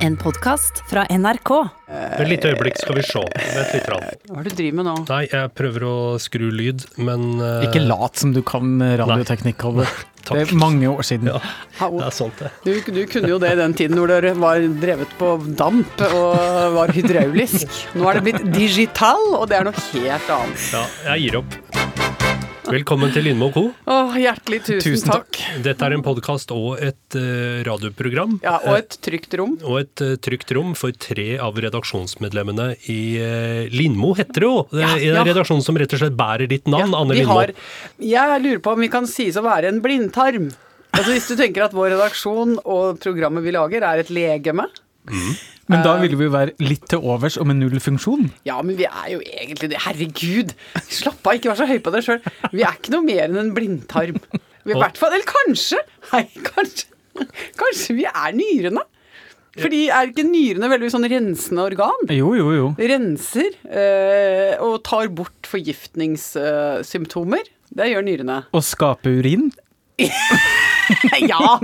En podkast fra NRK. Et lite øyeblikk skal vi se. Vent litt. Rann. Hva er det du driver med nå? Nei, jeg prøver å skru lyd, men uh... Ikke lat som du kan radioteknikk. Takk. Det er mange år siden. Ja, det er sant, det. Du, du kunne jo det i den tiden hvor dere var drevet på damp og var hydraulisk. Nå er det blitt digital, og det er noe helt annet. Ja, jeg gir opp. Velkommen til Lindmo Co. Åh, hjertelig tusen, Tusen takk. takk. Dette er en podkast og et uh, radioprogram. Ja, og et trygt rom. Og et uh, trygt rom for tre av redaksjonsmedlemmene i uh, Lindmo, heter det jo. Ja, er en ja. redaksjon som rett og slett bærer ditt navn, Anne Lindmo. har, jeg lurer på om vi kan sies å være en blindtarm. Altså Hvis du tenker at vår redaksjon og programmet vi lager er et legeme. Men da ville vi jo være litt til overs og med null funksjon. Ja, men vi er jo egentlig det. Herregud! Slapp av, ikke vær så høy på deg sjøl. Vi er ikke noe mer enn en blindtarm. Vi er i hvert fall Eller kanskje! Nei, kanskje. Kanskje vi er nyrene? Fordi er ikke nyrene veldig sånn rensende organ? Jo, jo, jo. Renser øh, og tar bort forgiftningssymptomer. Det gjør nyrene. Og skape urin. ja,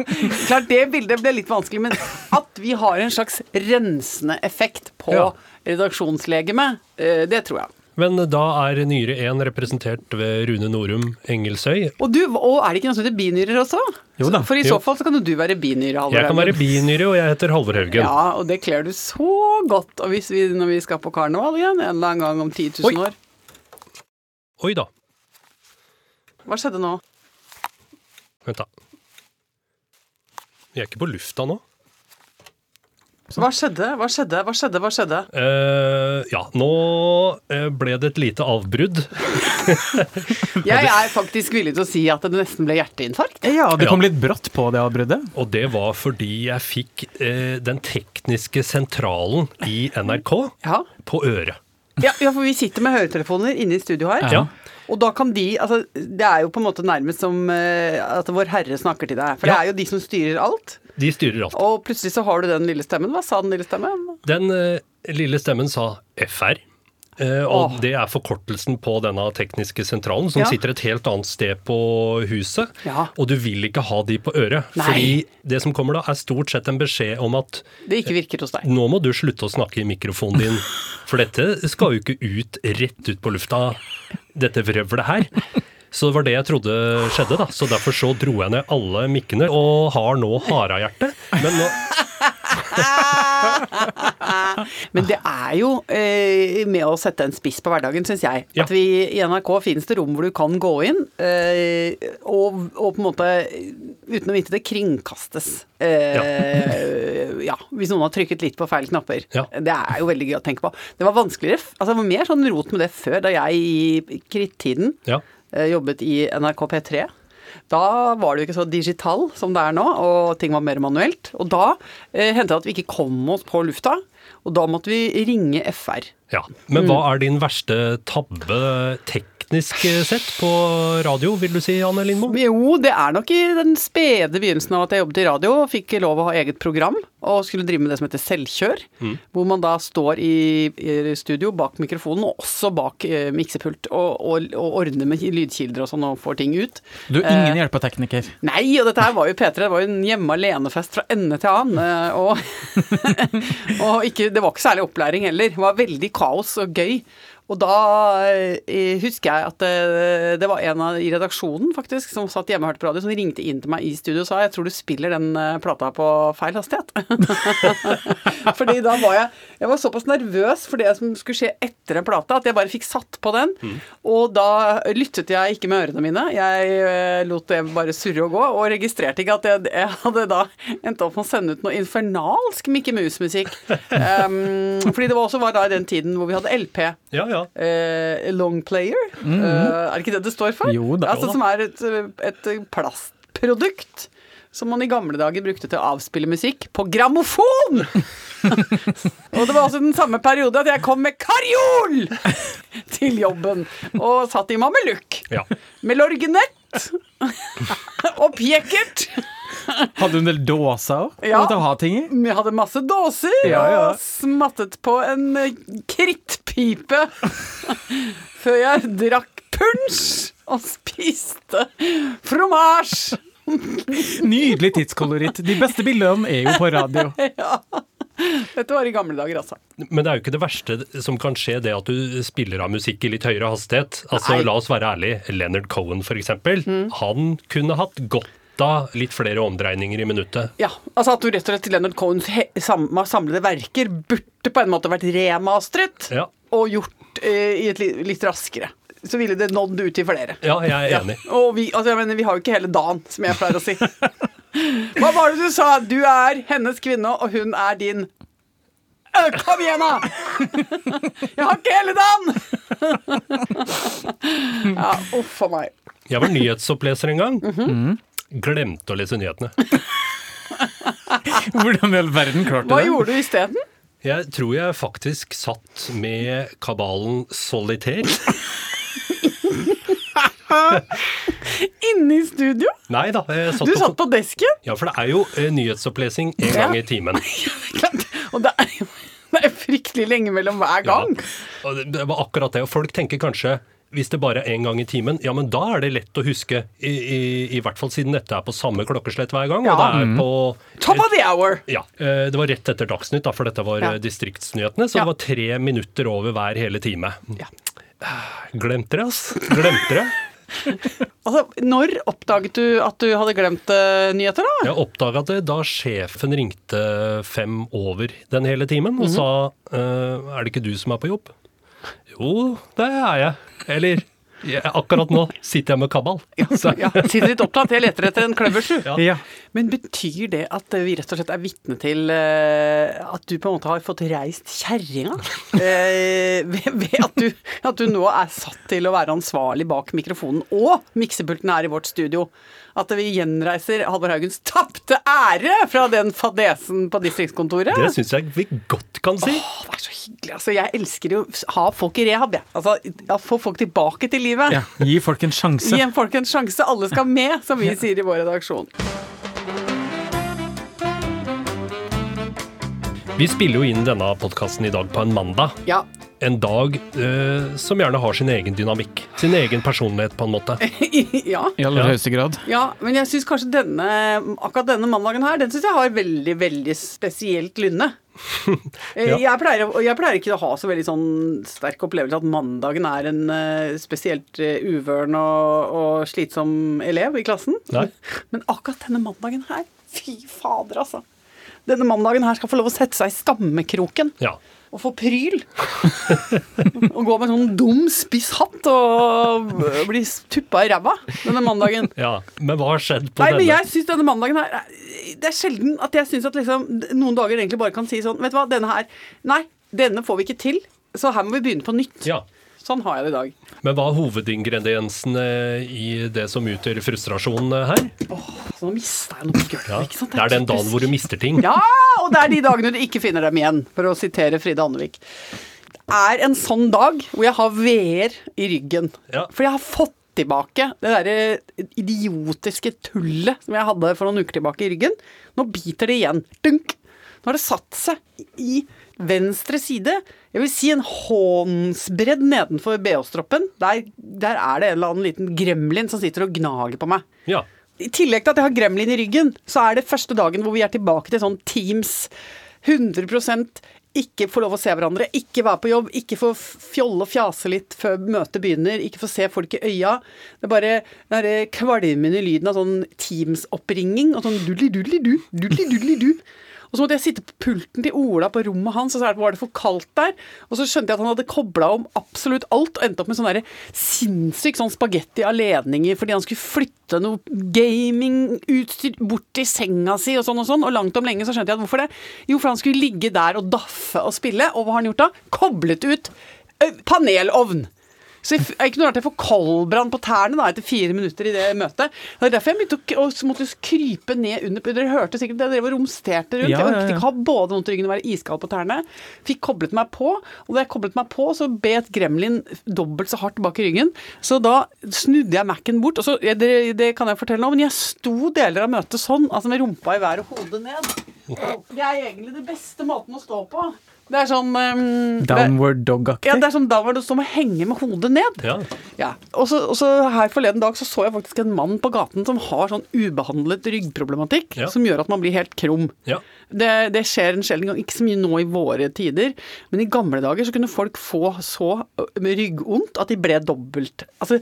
klart det bildet ble litt vanskelig, men at vi har en slags rensende effekt på Ja. redaksjonslegemet, eh, det tror jeg. Men da er nyre 1 representert ved Rune Norum Engelsøy. Og, du, og er det ikke noe som heter binyrer også? Jo da. For i Jo. så fall så kan jo du være binyre, Halvor. Jeg kan være binyre, og jeg heter Halvor Haugen. Ja, og det kler du så godt. Og hvis vi, når vi skal på karneval igjen, en eller annen gang om 10 000 Oi. år Oi da. Hva skjedde nå? Vent, da. Vi er ikke på lufta nå. Hva skjedde? Hva skjedde? Hva skjedde? Hva skjedde? Uh, ja, nå eh, ble det et lite avbrudd. Jeg er faktisk villig til å si at det nesten ble hjerteinfarkt. Ja, det kom Ja. litt brått på det avbruddet. Og det var fordi jeg fikk uh, den tekniske sentralen i NRK Ja. på øret. Ja, ja, for vi sitter med høretelefoner inne i studio her. Ja. Og da kan de altså, Det er jo på en måte nærmest som eh, at Vår Herre snakker til deg. For Ja. det er jo de som styrer alt. De styrer alt. Og plutselig så har du den lille stemmen. Hva sa den lille stemmen? Den uh, lille stemmen sa FR. Uh, og Åh. det er forkortelsen på denne tekniske sentralen, som Ja. sitter et helt annet sted på huset. Ja. Og du vil ikke ha de på øret. Nei. Fordi det som kommer da, er stort sett en beskjed om at Det ikke virker hos deg. nå må du slutte å snakke i mikrofonen din, for dette skal jo ikke ut rett ut på lufta, dette vrøvlet her. Så det var det jeg trodde skjedde, da. Så derfor så dro jeg ned alle mikkene, og har nå harehjerte. Men nå Men det er jo eh, med å sette en spiss på hverdagen, syns jeg. Ja. At vi i NRK finnes det rom hvor du kan gå inn, eh, og, og på en måte, uten å vite det, kringkastes. Eh, ja. Hvis noen har trykket litt på feil knapper. Ja. Det er jo veldig gøy å tenke på. Det var vanskeligere, altså det var mer sånn rot med det før, da jeg i krittiden Ja. eh, jobbet i NRK P3. Da var det jo ikke så digital som det er nå, og ting var mer manuelt. Og da eh, hendte det at vi ikke kom oss på lufta, og da måtte vi ringe FR. ja. Men hva er din verste tabbe teknisk sett på radio, vil du si, Anne Lindmo? Jo, det er nok i den spede begynnelsen av at jeg jobbet i radio, og fikk lov å ha eget program, og skulle drive med det som heter selvkjør, hvor man da står i, i studio bak mikrofonen, og også bak eh, miksepult, og, og, og ordner med lydkilder og sånn, og får ting ut. Du er ingen hjelpetekniker. Nei, og dette her var jo P3, det var jo en hjemme alene-fest fra ende til annen. eh, Og, og ikke, det var ikke særlig opplæring heller. Det var veldig kaos og gøy. Og da eh, husker jeg at det, det var en av i redaksjonen faktisk som satt hjemme og hørte på radio, som ringte inn til meg i studio og sa jeg tror du spiller den eh, plata på feil hastighet. Fordi da var jeg Jeg var såpass nervøs for det som skulle skje etter en plate, at jeg bare fikk satt på den. Og da lyttet jeg ikke med ørene mine. Jeg eh, lot det bare surre og gå, og registrerte ikke at jeg, jeg hadde da endt opp med å sende ut noe infernalsk Mikke Mus-musikk. Um, fordi det var også var da i den tiden hvor vi hadde LP. Ja, ja. Eh, long player. Eh, er det ikke det det står for? Jo da. Altså, som er et, et plastprodukt som man i gamle dager brukte til å avspille musikk på grammofon! og det var også den samme periode at jeg kom med karjol til jobben, og satt i mamelukk. ja. Med lorgenett og pjekert. Hadde du en del dåser Ja. å ha ting i? Vi hadde masse dåser Ja, ja. og smattet på en eh, krittpipe før jeg drakk punsj og spiste fromage. Nydelig tidskoloritt. De beste bildene er jo på radio. Dette var i gamle dager, altså. Men det er jo ikke det verste som kan skje, det at du spiller av musikk i litt høyere hastighet. Altså, Nei. Mm. La oss være ærlige. Leonard Cohen, for eksempel. Han kunne hatt godt av litt flere omdreininger i minuttet. Ja, altså At du rett og slett Leonard Cohens he- sam samlede verker burde på en måte vært remastret Ja. og gjort eh, i et li litt raskere. Så ville det nådd ut til flere. Ja, jeg er enig. Og vi, altså jeg mener, vi har jo ikke hele dagen, som jeg pleier å si. Hva var det du sa? Du er hennes kvinne, og hun er din Øh, Kom igjen, da! Jeg har ikke hele dagen! Ja, uff a meg. Jeg var nyhetsoppleser en gang. Mhm. Glemte å lese nyhetene. Hvordan i all verden klarte Hva det? gjorde du isteden? Jeg tror jeg faktisk satt med kabalen solitaire. Inne i studio? Nei da. Jeg satt Du på, satt på desken? Ja, for det er jo eh, nyhetsopplesing en Ja. gang i timen. Og det er jo det er fryktelig lenge mellom hver gang. Det- det var akkurat det. Og folk tenker kanskje hvis det bare er én gang i timen, ja, men da er det lett å huske. I, i, i hvert fall siden dette er på samme klokkeslett hver gang. Og det er på Top of the hour! Ja. eh, Det var rett etter Dagsnytt, da, for dette var Ja. eh, distriktsnyhetene. Så Ja. det var tre minutter over hver hele time. Ja. Glemte det, ass. Glemte det. Altså, når oppdaget du at du hadde glemt uh, nyheter, da? Jeg oppdaga det da sjefen ringte fem over den hele timen og sa uh, er det ikke du som er på jobb? Jo, det er jeg. Eller ja, akkurat nå sitter jeg med kabal. Ja, Ja, Sitter litt opptatt. Jeg leter etter en kløversju. Ja. Ja. Men betyr det at vi rett og slett er vitne til eh, at du på en måte har fått reist kjerringa? Eh, ved ved at, du, at du nå er satt til å være ansvarlig bak mikrofonen, og miksepulten er i vårt studio. At vi gjenreiser Halvor Haugens tapte ære fra den fadesen på distriktskontoret. Det syns jeg vi godt kan si. Åh, det er så hyggelig. Altså, jeg elsker jo å ha folk i rehab, jeg. Altså, få folk tilbake til livet. ja. Gi folk en sjanse. Gi folk en sjanse. Alle skal med, som vi sier i vår redaksjon. Vi spiller jo inn denne podkasten i dag på en mandag. Ja. En dag eh, som gjerne har sin egen dynamikk. Sin egen personlighet, på en måte. ja. I aller Ja. høyeste grad. Ja, men jeg syns kanskje denne, akkurat denne mandagen her, den syns jeg har veldig, veldig spesielt lynne. Eh, Ja. jeg, pleier, jeg pleier ikke å ha så veldig sånn sterk opplevelse at mandagen er en eh, spesielt uh, uvøren og, og slitsom elev i klassen. Nei. Men akkurat denne mandagen her, fy fader, altså. Denne mandagen her skal få lov å sette seg i skammekroken Ja. Og få pryl. og gå med sånn dum, spiss hatt og bli tuppa i ræva denne mandagen. ja. Men hva har skjedd på Nei, men denne? jeg synes denne mandagen her Det er sjelden at jeg syns at liksom noen dager egentlig bare kan si sånn Vet du hva, denne her Nei, denne får vi ikke til, så her må vi begynne på nytt. Ja. Sånn har jeg det i dag. Men hva er hovedingrediensene i det som utgjør frustrasjonen her? Så nå mista jeg noe på gulvet, Ja. Det er den dagen hvor du mister ting. Ja, og det er de dagene du ikke finner dem igjen, for å sitere Fride Andevik. Det er en sånn dag hvor jeg har veer i ryggen. Ja. For jeg har fått tilbake det derre idiotiske tullet som jeg hadde for noen uker tilbake i ryggen. Nå biter det igjen. Dunk! Nå har det satt seg i venstre side. Jeg vil si en håndsbredd nedenfor BH-stroppen. Der, der er det en eller annen liten gremlin som sitter og gnager på meg. Ja. I tillegg til at jeg har gremlin i ryggen, så er det første dagen hvor vi er tilbake til sånn Teams. 100% ikke få lov å se hverandre, ikke være på jobb, ikke få fjolle og fjase litt før møtet begynner, ikke få se folk i øya. Det er bare den derre kvalmende lyden av sånn Teams-oppringing og sånn dudli-dudli-du, dudli-dudli-du. Og så måtte jeg sitte på pulten til Ola på rommet hans, og så var det for kaldt der. Og så skjønte jeg at han hadde kobla om absolutt alt, og endte opp med sånn sinnssyk sånn spagetti av ledninger fordi han skulle flytte noe gamingutstyr bort til senga si og sånn og sånn. Og langt om lenge så skjønte jeg at hvorfor det. Jo, for han skulle ligge der og daffe og spille, og hva har han gjort da? Koblet ut panelovn. Så jeg ikke noe rart jeg får koldbrann på tærne da, etter fire minutter i det møtet. Det er derfor jeg begynte å, å måtte krype ned under Dere hørte sikkert det, jeg drev og romsterte rundt. Ja, jeg orket ikke ha både vondt i ryggen og være iskald på tærne. Fikk koblet meg på, og da jeg koblet meg på, så bet gremlin dobbelt så hardt bak i ryggen. Så da snudde jeg Mac-en bort, og så, det, det kan jeg fortelle nå, men jeg sto deler av møtet sånn, altså med rumpa i været og hodet ned. Det er egentlig den beste måten å stå på. Det er sånn um, Downward dog-aktig. Ja, det er sånn downward, som å henge med hodet ned. Ja. Ja. Og så, og så her forleden dag så, så jeg faktisk en mann på gaten som har sånn ubehandlet ryggproblematikk, Ja. som gjør at man blir helt krum. Ja. Det, det skjer en sjelden gang, ikke så mye nå i våre tider, men i gamle dager så kunne folk få så ryggvondt at de ble dobbelt Altså,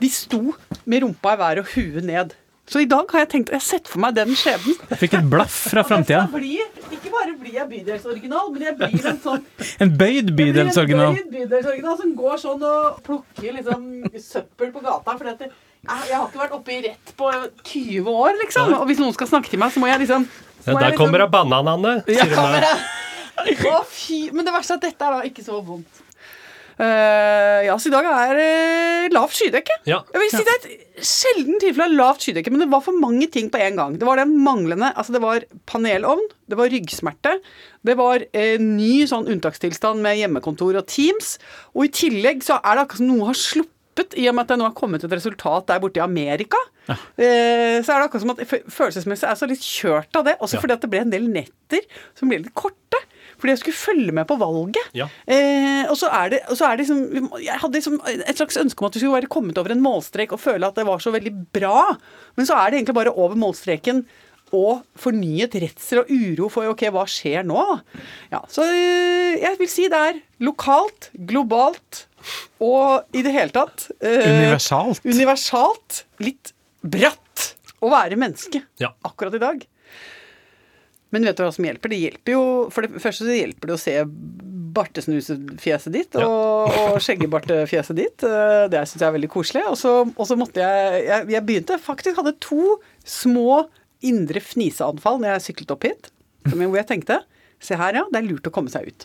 de sto med rumpa i været og huet ned. Så i dag har jeg tenkt, jeg har sett for meg den skjebnen. Fikk et blaff fra framtida. Ikke bare blir jeg bydelsoriginal, men jeg blir en sånn En bøyd bydelsoriginal. Jeg blir en bøyd bydelsoriginal som går sånn og plukker liksom søppel på gata. For jeg, jeg har ikke vært oppe i rett på 20 år, liksom. Og hvis noen skal snakke til meg, så må jeg liksom må Ja, må jeg liksom- kommer det bananene, sier hun. men. Å, fy. Men det verste er at dette er da ikke så vondt. Eh, ja, så i dag er det lavt skydekke. Ja. Jeg vil si Det er et sjelden tilfelle av lavt skydekke, men det var for mange ting på en gang. Det var den manglende Altså, det var panelovn, det var ryggsmerte, det var uh, ny sånn unntakstilstand med hjemmekontor og Teams, og i tillegg så er det akkurat som noe har sluppet i og med at det nå har kommet et resultat der borte i Amerika. Eh, så er det akkurat som at følelsesmessig er jeg så litt kjørt av det. Også Ja. fordi at det ble en del netter som ble litt korte. Fordi jeg skulle følge med på valget. Ja. Eh, og så er det, og så er det liksom Jeg hadde liksom et slags ønske om at vi skulle være kommet over en målstrek og føle at det var så veldig bra. Men så er det egentlig bare over målstreken og fornyet redsel og uro for ok, hva skjer nå? Ja, så eh, jeg vil si det er lokalt, globalt og i det hele tatt eh, Universalt. universalt litt bratt å være menneske Ja. akkurat i dag. Men vet du hva som hjelper? Det hjelper jo For det første så hjelper det å se bartesnusefjeset ditt Ja. og, og skjeggebartefjeset ditt. Eh, Det syns jeg er veldig koselig. Og så, og så måtte jeg, jeg Jeg begynte faktisk hadde to små indre fniseanfall når jeg syklet opp hit. som Hvor jeg tenkte Se her, ja. Det er lurt å komme seg ut.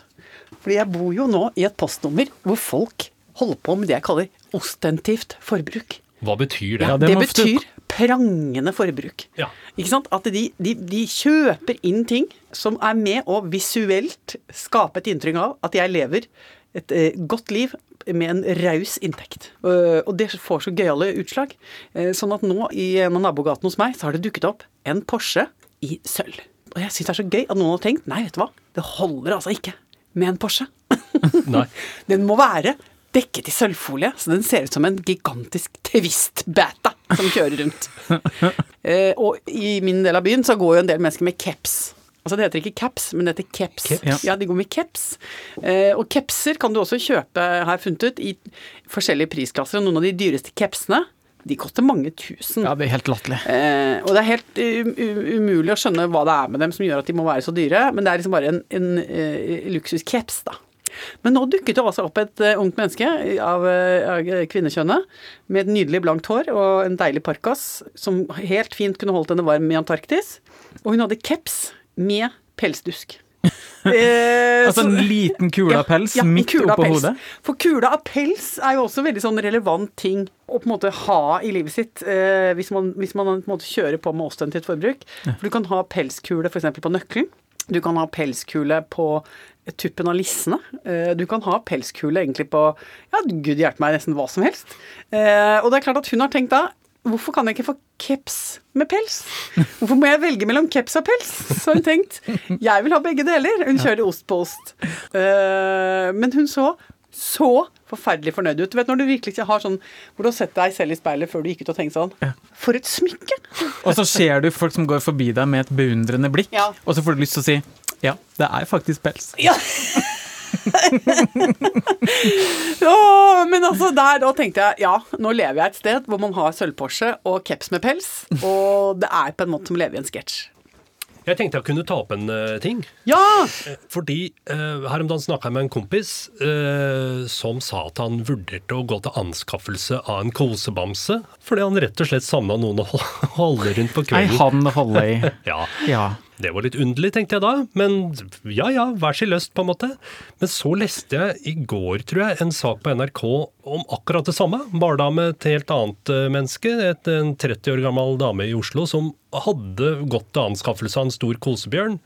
Fordi jeg bor jo nå i et postnummer hvor folk holder på med det jeg kaller ostentivt forbruk. Hva betyr det? Ja, Det, det betyr prangende forbruk. Ja. Ikke sant? At de, de, de kjøper inn ting som er med å visuelt skape et inntrykk av at jeg lever et eh, godt liv med en raus inntekt. Uh, og det får så gøyale utslag. Uh, sånn at nå i en av nabogatene hos meg så har det dukket opp en Porsche i sølv. Og jeg syns det er så gøy at noen har tenkt nei, vet du hva, det holder altså ikke med en Porsche. Den må være dekket i sølvfolie, så den ser ut som en gigantisk twist-bata som kjører rundt. eh, og i min del av byen så går jo en del mennesker med caps. Altså Det heter ikke caps, men det heter caps. Caps. Ja, de går med caps. Eh, og capser kan du også kjøpe, har jeg funnet ut, i forskjellige prisklasser. Og noen av de dyreste capsene, de koster mange tusen. Ja, det er helt latterlig. Eh, og det er helt um, um, umulig å skjønne hva det er med dem som gjør at de må være så dyre, men det er liksom bare en, en uh, luksuscaps, da. Men nå dukket det altså opp et eh, ungt menneske av, eh, av kvinnekjønnet med et nydelig blankt hår og en deilig parkas som helt fint kunne holdt henne varm i Antarktis. Og hun hadde caps med pelsdusk. Eh, Altså en liten kule av pels ja, en midt kule oppå pels. hodet. For kula av pels er jo også veldig sånn relevant ting å på en måte ha i livet sitt eh, hvis, man, hvis man på en kjører på med ostentivt forbruk. For du kan ha pelskule f.eks. på nøkkelen. Du kan ha pelskule på tuppen av lissene. Eh, du kan ha pelskule egentlig på ja, gud hjelpe meg, nesten hva som helst. Eh, og det er klart at hun har tenkt da Hvorfor kan jeg ikke få caps med pels? Hvorfor må jeg velge mellom caps og pels? Så har hun tenkt. Jeg vil ha begge deler. Hun kjører ost på ost. Eh, men hun så så forferdelig fornøyd ut. Du vet når du virkelig ikke har sånn Hvor du har sett deg selv i speilet før du gikk ut og tenkte sånn For et smykke! Og så ser du folk som går forbi deg med et beundrende blikk, Ja. og så får du lyst til å si ja, det er faktisk pels. Ja. oh, men altså der, da tenkte jeg ja, nå lever jeg et sted hvor man har sølvporse og caps med pels, og det er på en måte som å leve i en sketsj. Jeg tenkte jeg kunne ta opp en uh, ting. Ja! Fordi uh, her om dagen snakka jeg med en kompis uh, som sa at han vurderte å gå til anskaffelse av en kosebamse. Fordi han rett og slett savna noen å hol- holde rundt på Ei kvelden. hand å holde i. Ja, Ja. Det var litt underlig, tenkte jeg da. Men ja ja, vær så løst, på en måte. Men så leste jeg i går, tror jeg, en sak på NRK om akkurat det samme. Bare da med et helt annet eh, menneske. Et, en 30 år gammel dame i Oslo som hadde gått til anskaffelse av en stor kosebjørn.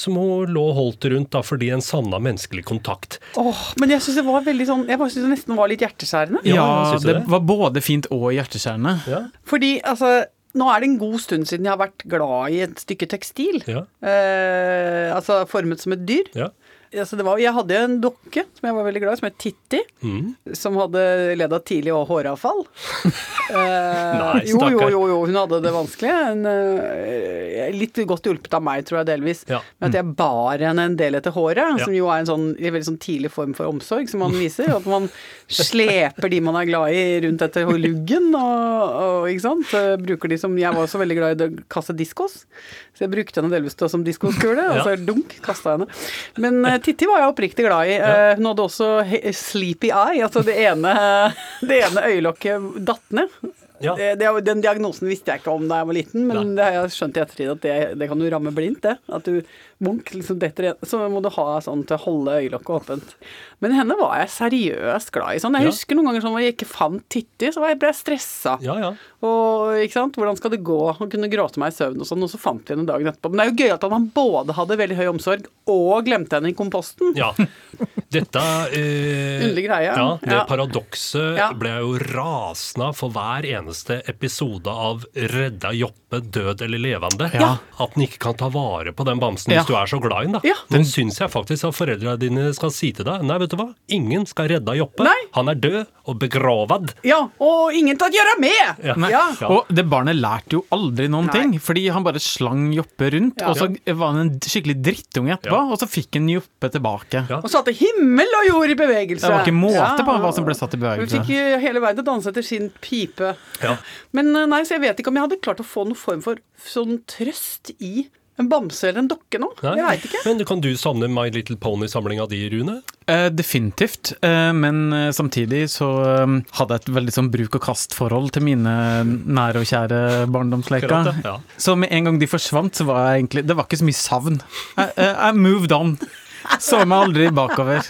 Som hun lå og holdt rundt da fordi en savna menneskelig kontakt. Åh, men jeg syns det var veldig sånn Jeg bare synes det nesten var litt hjerteskjærende. Ja, Ja, det det? var både fint og hjerteskjærende. Ja. Fordi altså nå er det en god stund siden jeg har vært glad i et stykke tekstil. Ja. Eh, altså formet som et dyr. Ja. Altså det var, jeg hadde en dokke som jeg var veldig glad i, som het Titti. Mm. Som hadde ledd av tidlig og håravfall. eh, Nei, jo, jo, jo, jo, hun hadde det vanskelig. En, eh, litt godt hjulpet av meg, tror jeg delvis. Ja. Med at jeg bar henne en del etter håret, Ja. som jo er en sånn en veldig sånn tidlig form for omsorg som man viser. At man sleper de man er glad i rundt etter luggen, og, og ikke sant. Eh, Bruker de som Jeg var også veldig glad i å kaste diskos, så jeg brukte henne delvis som diskoskule, og så dunk, kasta henne. Men eh, Titti var jeg oppriktig glad i. Ja. Hun hadde også sleepy eye, altså det ene, det ene øyelokket datt ned. Ja. Det, det, den diagnosen visste jeg ikke om da jeg var liten, men det har jeg skjønt i ettertid at det, det kan jo ramme blindt, det. At du bonk liksom detter igjen. Så må du ha sånn til å holde øyelokket åpent. Men henne var jeg seriøst glad i. Sånn. Jeg Ja. husker noen ganger sånn hvor jeg ikke fant Titti, så jeg ble jeg stressa. Ja, ja. Og ikke sant, hvordan skal det gå? Hun kunne gråte meg i søvn og sånn, og så fant vi henne dagen etterpå. Men det er jo gøy at han både hadde veldig høy omsorg og glemte henne i komposten. ja. Dette eh, Underlig greie. Ja, det paradokset ble jeg jo rasende for hver eneste episode av Redda Joppe død eller levende. Ja. At den ikke kan ta vare på den bamsen Ja. hvis du er så glad i den. da. Ja. Den syns jeg faktisk at foreldrene dine skal si til deg. Nei, vet du hva, ingen skal redde Joppe. Nei. Han er død og begravad. Ja, og ingen til å gjøre med! Ja. Og det barnet lærte jo aldri noen Nei. ting, fordi han bare slang Joppe rundt, Ja. og så var han en skikkelig drittunge etterpå, Ja. og så fikk han Joppe tilbake. Ja. Og satte himmel og jord i bevegelse. Det var ikke måte på hva som ble satt i bevegelse. Hun fikk hele verden til å danse etter sin pipe. Ja. Men eh, nei, så jeg vet ikke om jeg hadde klart å få noen form for sånn trøst i en bamse eller en dokke nå. Nei. Jeg veit ikke. Men kan du savne My Little Pony-samlinga di, Rune? Eh, definitivt, eh, men eh, samtidig så eh, hadde jeg et veldig sånn bruk og kast-forhold til mine nære og kjære barndomsleker. Ja. Så med en gang de forsvant, så var jeg egentlig Det var ikke så mye savn. I, jeg, jeg moved on. Så meg aldri bakover.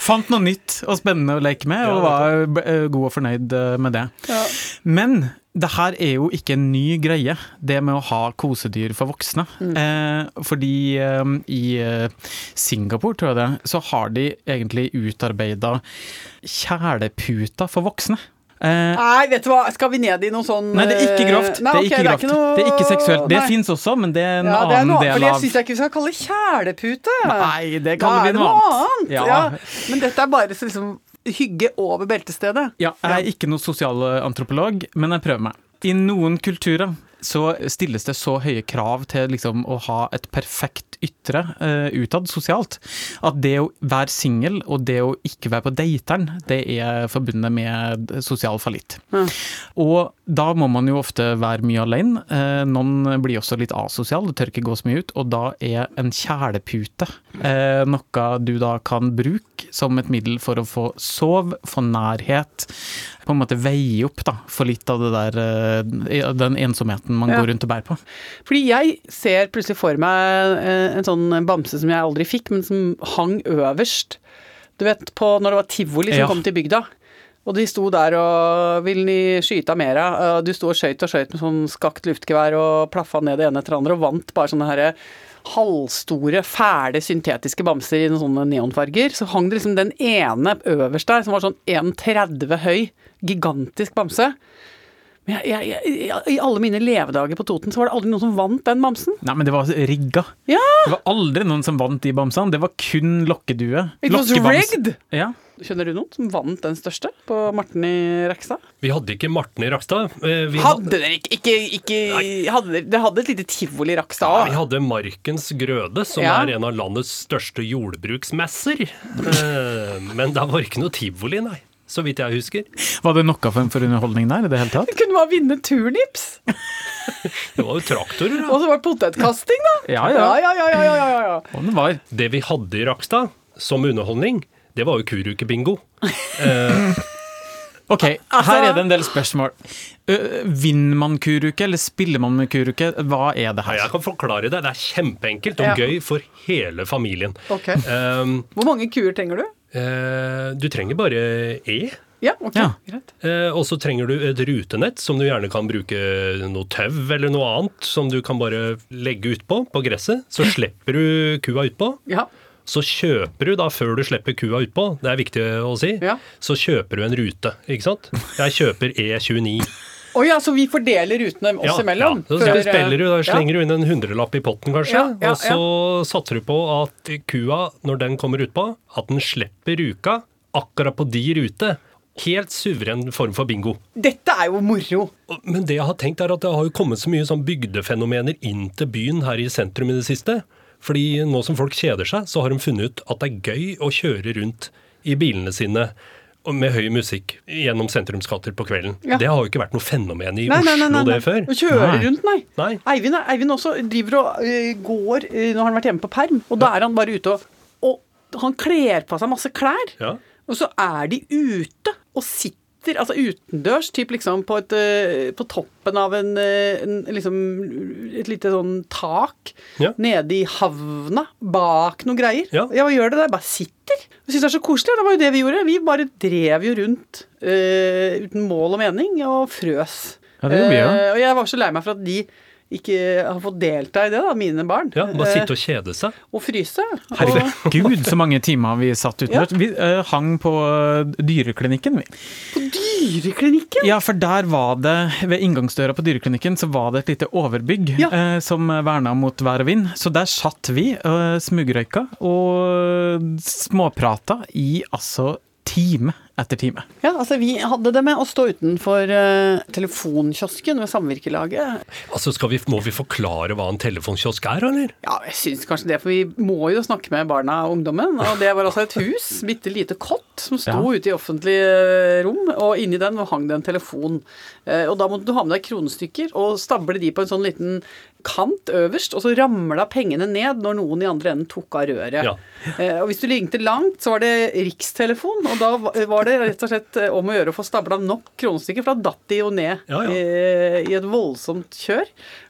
Fant noe nytt og spennende å leke med, og var eh, god og fornøyd eh, med det. Ja. Men det her er jo ikke en ny greie, det med å ha kosedyr for voksne. Mm. Eh, fordi eh, i eh, Singapore, tror jeg det, så har de egentlig utarbeida kjæleputer for voksne. Eh, Nei, vet du hva, skal vi ned i noe sånn Nei, det er ikke grovt. eh, Nei, det er ikke grovt. noe- Det er ikke seksuelt. Det fins også, men det er en ja, det er annen noe, del det av syns jeg ikke vi skal kalle kjælepute. Nei, det kaller er vi noe annet. Ja. Ja. Men dette er bare så liksom hygge over beltestedet. Ja, jeg er ikke noen sosialantropolog, men jeg prøver meg. I noen kulturer så stilles det så høye krav til liksom å ha et perfekt ytre uh, utad sosialt, at det å være singel og det å ikke være på dateren, det er forbundet med sosial fallitt. Ja. Og da må man jo ofte være mye alene. Uh, noen blir også litt asosial, det tør ikke gå så mye ut, og da er en kjælepute uh, noe du da kan bruke som et middel for å få sove, få nærhet, på en måte veie opp da, for litt av det der, eh, den ensomheten man Ja. går rundt og bærer på. Fordi jeg ser plutselig for meg eh, en sånn bamse som jeg aldri fikk, men som hang øverst. Du vet, på, når det var tivoli som Ja. kom til bygda. Og de sto der og 'Vil ni skyte mera?' Og Du sto og skøyt og skøyt med sånn skakt luftgevær og plaffa ned det ene etter det andre og vant bare sånne herre halvstore, fæle, syntetiske bamser i noen sånne neonfarger. Så hang det liksom den ene øverst der, som var sånn 1,30 høy, gigantisk bamse. Men jeg, jeg, jeg, I alle mine levedager på Toten så var det aldri noen som vant den bamsen. Nei, men det var rigga. Ja! Det var aldri noen som vant de bamsene, det var kun lokkedue. It was rigged! Ja. Skjønner du noen som vant den største på Marten i Rekstad? Vi hadde ikke Marten i Rakstad. eh, Vi Hadde dere ikke, ikke, ikke hadde dere, dere hadde et lite tivoli i Rakstad Vi hadde Markens Grøde, som Ja. er en av landets største jordbruksmesser. Eh, Men det var ikke noe tivoli, nei. Så vidt jeg husker. Var det noe for, for underholdning der i det hele tatt? Det kunne bare vinne turnips! Det var jo traktorer, da. Og så var det potetkasting, da! Ja, Ja, ja. ja, ja, ja, ja, ja. Og det var. Det vi hadde i Rakstad som underholdning, det var jo kurukebingo. Eh, Ok, Altså- her er det en del spørsmål. Vinner man kuruke, eller spiller man med kuruke? Hva er det her? jeg kan forklare det. Det er kjempeenkelt og Ja. gøy for hele familien. Okay. Um, Hvor mange kuer trenger du? Eh, du trenger bare E. Ja, ok, Ja. greit. Eh, og så trenger du et rutenett som du gjerne kan bruke noe tau eller noe annet som du kan bare legge utpå på gresset. Så slipper du kua utpå. Ja. Så kjøper du da, før du slipper kua utpå, det er viktig å si, Ja. så kjøper du en rute, ikke sant? Jeg kjøper E29. Å ja, så vi fordeler rutene oss imellom? Ja, så spiller du, da ja. du inn en hundrelapp i potten, kanskje. Ja, ja, og så satser du på at kua, når den kommer utpå, at den slipper ruka akkurat på de rute. Helt suveren form for bingo. Dette er jo moro. Men det jeg har tenkt er at det har jo kommet så mye sånn bygdefenomener inn til byen her i sentrum i det siste. Fordi nå som folk kjeder seg, så har de funnet ut at det er gøy å kjøre rundt i bilene sine med høy musikk gjennom sentrumsgater på kvelden. Ja. Det har jo ikke vært noe fenomen i Nei, Oslo nei, nei. det før. Å kjøre rundt, nei. Nei. Eivind, Eivind også driver og øh, går øh, Nå har han vært hjemme på perm, og da er han bare ute og, og han kler på seg masse klær. Ja. Og så er de ute og sitter altså utendørs, typ liksom på, et, øh, på toppen av en, øh, en liksom et lite sånn tak Ja. nede i havna, bak noen greier. Ja. hva gjør det der? Bare sitter. Jeg syns det er så koselig. Det var jo det vi gjorde. Vi bare drev jo rundt uh, uten mål og mening og frøs. Ja, det gjorde vi, ja. Uh, og jeg var så lei meg for at de ikke har fått delta i det, da, mine barn. Ja, Bare Eh, sitte og kjede seg. og fryse. Herregud, så mange timer vi satt utendørs. Vi eh, hang på eh, dyreklinikken, vi. på dyreklinikken! Ja, for der var det, ved inngangsdøra på dyreklinikken, så var det et lite overbygg Ja. eh, som verna mot vær og vind. Så der satt vi, uh, smugrøyka, og småprata i altså time etter time. Ja, altså Vi hadde det med å stå utenfor uh, telefonkiosken ved Samvirkelaget. Altså, skal vi, Må vi forklare hva en telefonkiosk er, eller? Ja, jeg syns kanskje det, for vi må jo snakke med barna og ungdommen. Og det var altså et hus, bitte lite kott, som sto Ja. ute i offentlig rom. Og inni den hang det en telefon. Uh, Og da måtte du ha med deg kronestykker og stable de på en sånn liten kant øverst, og så ramla pengene ned når noen i andre enden tok av røret. Ja. Uh, Og hvis du ringte langt, så var det rikstelefon, og da var det rett og slett eh, om å gjøre å få stabla nok kronestykker, for da datt de jo ned Ja, ja. I, i et voldsomt kjør.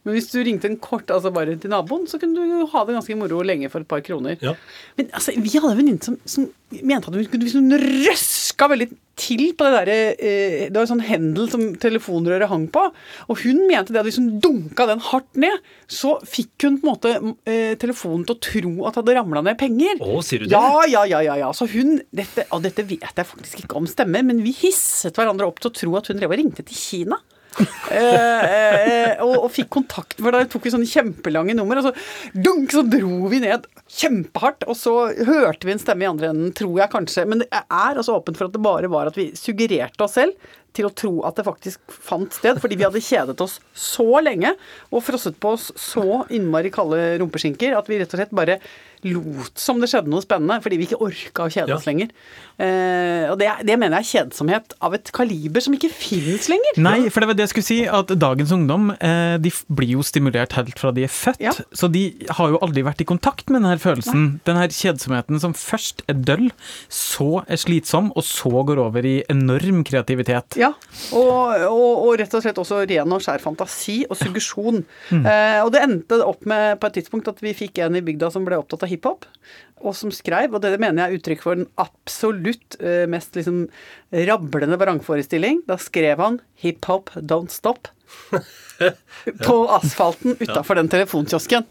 Men hvis du ringte en kort, altså bare til naboen, så kunne du ha det ganske moro lenge for et par kroner. Ja. Men altså, vi hadde en venninne som, som mente at hun kunne, hvis hun røska veldig til på det derre eh, Det var en sånn hendel som telefonrøret hang på, og hun mente det at hvis hun dunka den hardt ned, så fikk hun på en måte eh, telefonen til å tro at det hadde ramla ned penger. Å, sier du det? Ja, ja, ja, ja, ja. Så hun dette, Og dette vet jeg faktisk ikke om stemmer, men vi hisset hverandre opp til å tro at hun drev og ringte til Kina. Eh, eh, og, og fikk kontakt, med deg tok vi sånne kjempelange nummer, og så dunk, så dro vi ned kjempehardt, og så hørte vi en stemme i andre enden, tror jeg kanskje. Men det er altså åpent for at det bare var at vi suggererte oss selv til å tro at det faktisk fant sted, fordi vi hadde kjedet oss så lenge og frosset på oss så innmari kalde rumpeskinker at vi rett og slett bare lot som det skjedde noe spennende, fordi vi ikke orka å kjede Ja. oss lenger. Eh, og det, det mener jeg er kjedsomhet av et kaliber som ikke finnes lenger. Nei, for det var det jeg skulle si, at dagens ungdom eh, de blir jo stimulert helt fra de er født. Ja. Så de har jo aldri vært i kontakt med denne følelsen. Nei. Denne kjedsomheten som først er døll, så er slitsom, og så går over i enorm kreativitet. Ja, og, og, og rett og slett også ren og skjær fantasi og suggesjon. Eh, og det endte opp med på et tidspunkt at vi fikk en i bygda som ble opptatt av hiphop, og som skrev, og det mener jeg er uttrykk for den absolutt eh, mest liksom rablende vrangforestilling. Da skrev han 'hiphop don't stop'. På asfalten utafor den telefonkiosken.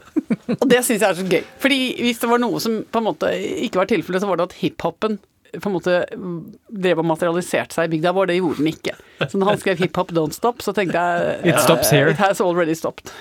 Og det syns jeg er så gøy. Fordi hvis det var noe som på en måte ikke var tilfellet, så var det at hiphopen på en måte drev og materialiserte seg i bygda vår. Det gjorde den ikke. Så når han skrev 'hiphop don't stop', så tenkte jeg It stops here. It has already stopped.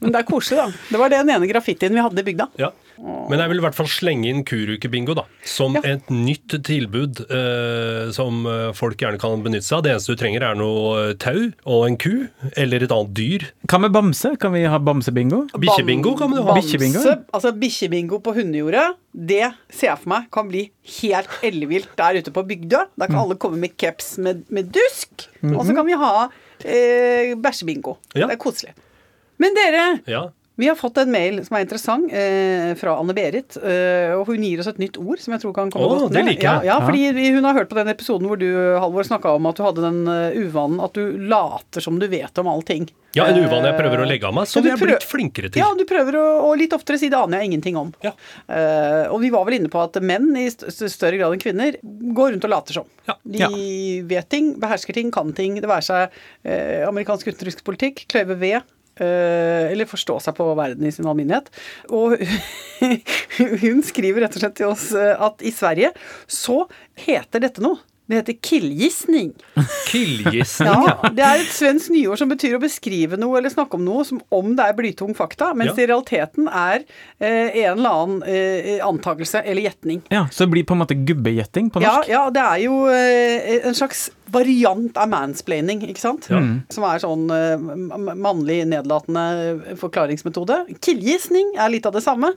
Men det er koselig, da. Det var den ene graffitien vi hadde i bygda. Ja. Men jeg vil i hvert fall slenge inn Kurukebingo da, som Ja. et nytt tilbud eh, som eh, folk gjerne kan benytte seg av. Det eneste du trenger er noe eh, tau og en ku, eller et annet dyr. Hva med bamse? Kan vi ha bamsebingo? Bikkjebingo kan vi ha. Bikkjebingo? Altså bikkjebingo på hundejordet, det ser jeg for meg kan bli helt ellevilt der ute på Bygdø. Da kan alle komme med caps med, med dusk, og så kan vi ha eh, bæsjebingo. Ja. Det er koselig. Men dere, Ja. vi har fått en mail som er interessant, eh, fra Anne-Berit. Eh, og hun gir oss et nytt ord som jeg tror kan komme oh, godt det med. liker jeg. Ja, ja, fordi hun har hørt på den episoden hvor du, Halvor, snakka om at du hadde den eh, uvanen at du later som du vet om allting. ja, en uvane jeg prøver å legge av meg, som jeg er blitt flinkere til. Ja, du prøver å Og litt oftere si det aner jeg ingenting om. Ja. Uh, og vi var vel inne på at menn i st st- større grad enn kvinner går rundt og later som. Ja. De Ja. vet ting, behersker ting, kan ting. Det være seg uh, amerikansk utenrikspolitikk, kløyve ved. Eh, eller forstå seg på verden i sin alminnelighet. Og hun skriver rett og slett til oss eh, at i Sverige så heter dette noe Det heter killgissning. Killgissning, Ja, ja. det er et svensk nyord som betyr å beskrive noe eller snakke om noe som om det er blytung fakta, mens Ja. det i realiteten er eh, en eller annen eh, antakelse eller gjetning. Ja, Så det blir på en måte gubbegjetting på norsk? ja, det er jo eh, en slags variant av mansplaining, ikke sant? Ja. Som er sånn eh, mannlig nedlatende forklaringsmetode. Killgissning er litt av det samme.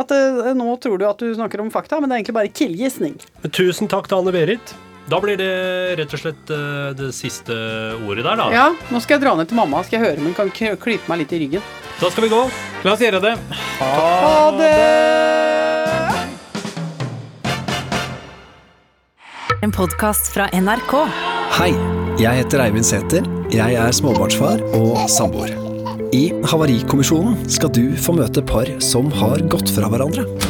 At eh, nå tror du at du snakker om fakta, men det er egentlig bare killgissning. Tusen takk til Anne-Berit. Da blir det rett og slett eh, det siste ordet der, da. Ja, nå skal jeg dra ned til mamma, skal jeg høre om hun kan klype meg litt i ryggen. Da skal vi gå. La oss gjøre det. Ha det! En podkast fra NRK. Hei, jeg heter Eivind Sæther. Jeg er småbarnsfar og samboer. I Havarikommisjonen skal du få møte par som har gått fra hverandre.